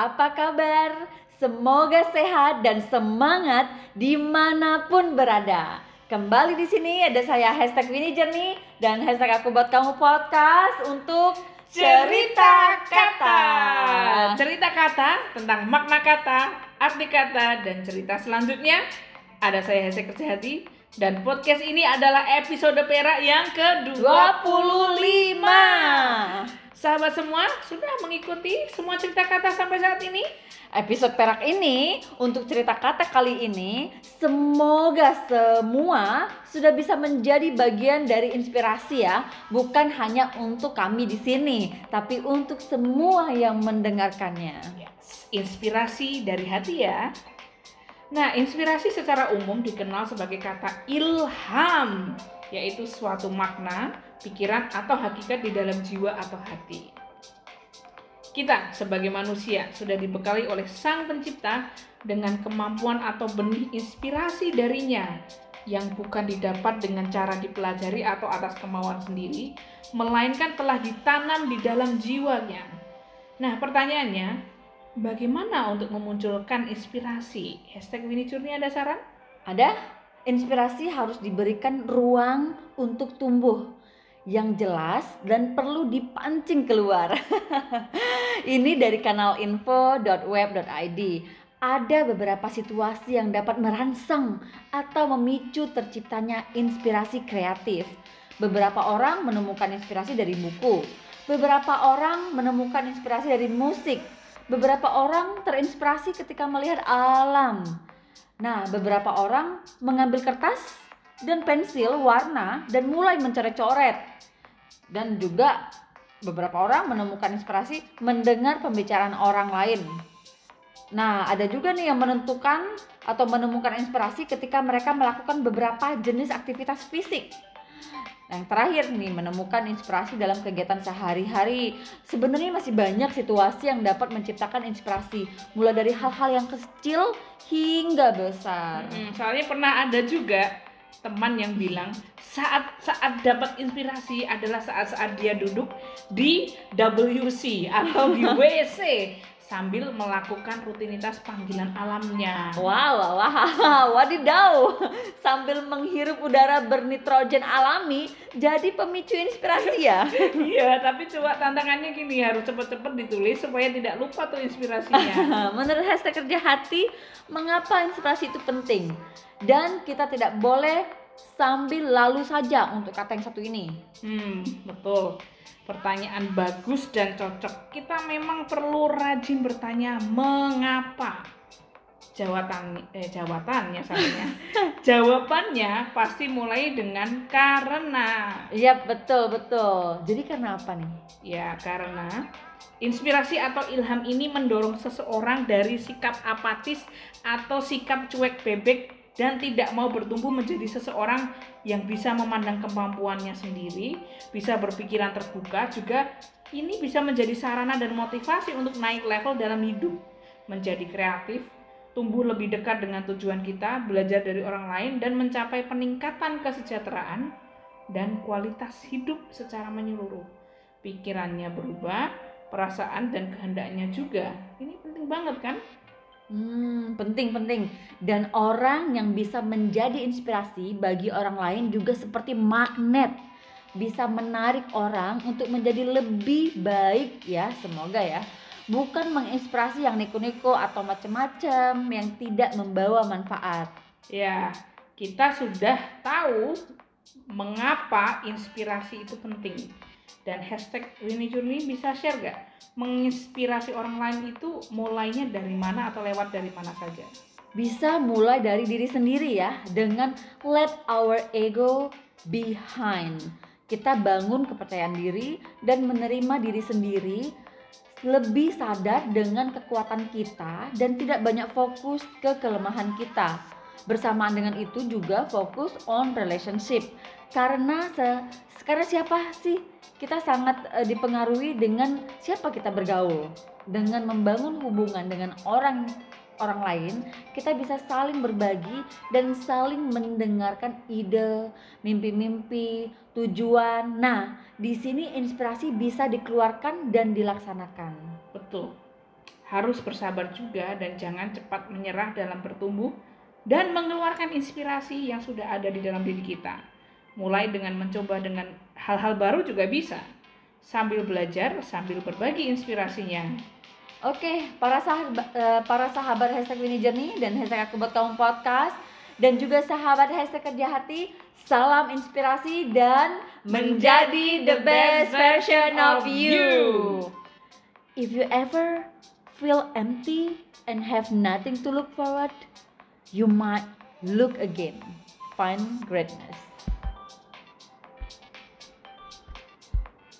apa kabar? Semoga sehat dan semangat di mana pun berada. Kembali di sini ada saya hashtag Winnie Jernih dan hashtag aku buat kamu podcast untuk cerita kata. Cerita kata tentang makna kata, arti kata, dan cerita selanjutnya. Ada saya Hese Kerja Hati dan podcast ini adalah episode perak yang ke-25. 25. Sahabat semua, sudah mengikuti semua cerita kata sampai saat ini? Episode perak ini untuk cerita kata kali ini semoga semua sudah bisa menjadi bagian dari inspirasi ya, bukan hanya untuk kami di sini, tapi untuk semua yang mendengarkannya. Inspirasi dari hati ya. Nah, inspirasi secara umum dikenal sebagai kata ilham, yaitu suatu makna pikiran atau hakikat di dalam jiwa atau hati. Kita sebagai manusia sudah dibekali oleh Sang Pencipta dengan kemampuan atau benih inspirasi darinya yang bukan didapat dengan cara dipelajari atau atas kemauan sendiri, melainkan telah ditanam di dalam jiwanya. Nah, pertanyaannya, bagaimana untuk memunculkan inspirasi? Hashtag Winnie Curni ada saran? Ada? Inspirasi harus diberikan ruang untuk tumbuh yang jelas dan perlu dipancing keluar. Ini dari kanal info.web.id. Ada beberapa situasi yang dapat merangsang atau memicu terciptanya inspirasi kreatif. Beberapa orang menemukan inspirasi dari buku, beberapa orang menemukan inspirasi dari musik, beberapa orang terinspirasi ketika melihat alam. Nah, beberapa orang mengambil kertas dan pensil warna dan mulai mencoret-coret. Dan juga beberapa orang menemukan inspirasi mendengar pembicaraan orang lain. Nah, ada juga nih yang menentukan atau menemukan inspirasi ketika mereka melakukan beberapa jenis aktivitas fisik. Yang terakhir nih, menemukan inspirasi dalam kegiatan sehari-hari. Sebenarnya masih banyak situasi yang dapat menciptakan inspirasi, mulai dari hal-hal yang kecil hingga besar. Hmm, soalnya pernah ada juga teman yang bilang saat saat dapat inspirasi adalah saat-saat dia duduk di WC atau di WC sambil melakukan rutinitas panggilan alamnya. Wow, wow, wow, wadidaw. Sambil menghirup udara bernitrogen alami jadi pemicu inspirasi ya. Iya, tapi coba tantangannya gini, harus cepet-cepet ditulis supaya tidak lupa tuh inspirasinya. Menurut hashtag kerja hati, mengapa inspirasi itu penting? Dan kita tidak boleh sambil lalu saja untuk kata yang satu ini. Hmm, betul. Pertanyaan bagus dan cocok. Kita memang perlu rajin bertanya mengapa. Jawatan eh jawabannya salahnya. Jawabannya pasti mulai dengan karena. Iya, betul, betul. Jadi karena apa nih? Ya, karena inspirasi atau ilham ini mendorong seseorang dari sikap apatis atau sikap cuek bebek dan tidak mau bertumbuh menjadi seseorang yang bisa memandang kemampuannya sendiri, bisa berpikiran terbuka, juga ini bisa menjadi sarana dan motivasi untuk naik level dalam hidup, menjadi kreatif, tumbuh lebih dekat dengan tujuan kita, belajar dari orang lain, dan mencapai peningkatan kesejahteraan dan kualitas hidup secara menyeluruh. Pikirannya berubah, perasaan dan kehendaknya juga. Ini penting banget kan? Hmm, penting-penting. Dan orang yang bisa menjadi inspirasi bagi orang lain juga seperti magnet. Bisa menarik orang untuk menjadi lebih baik ya, semoga ya. Bukan menginspirasi yang niko-niko atau macam-macam yang tidak membawa manfaat. Ya, kita sudah tahu mengapa inspirasi itu penting. Dan hashtag Rini Jurni bisa share gak? Menginspirasi orang lain itu mulainya dari mana atau lewat dari mana saja? Bisa mulai dari diri sendiri ya, dengan let our ego behind. Kita bangun kepercayaan diri dan menerima diri sendiri lebih sadar dengan kekuatan kita dan tidak banyak fokus ke kelemahan kita. Bersamaan dengan itu juga fokus on relationship. Karena se karena siapa sih kita sangat uh, dipengaruhi dengan siapa kita bergaul. Dengan membangun hubungan dengan orang orang lain, kita bisa saling berbagi dan saling mendengarkan ide, mimpi-mimpi, tujuan. Nah, di sini inspirasi bisa dikeluarkan dan dilaksanakan. Betul. Harus bersabar juga dan jangan cepat menyerah dalam bertumbuh dan mengeluarkan inspirasi yang sudah ada di dalam diri kita. Mulai dengan mencoba dengan hal-hal baru juga bisa. Sambil belajar, sambil berbagi inspirasinya. Oke, para sahabat eh, para sahabat hashtag Winnie Journey dan hashtag aku buat kamu podcast dan juga sahabat hashtag kerja hati, salam inspirasi dan menjadi the best version of you. If you ever feel empty and have nothing to look forward, you might look again. Find greatness.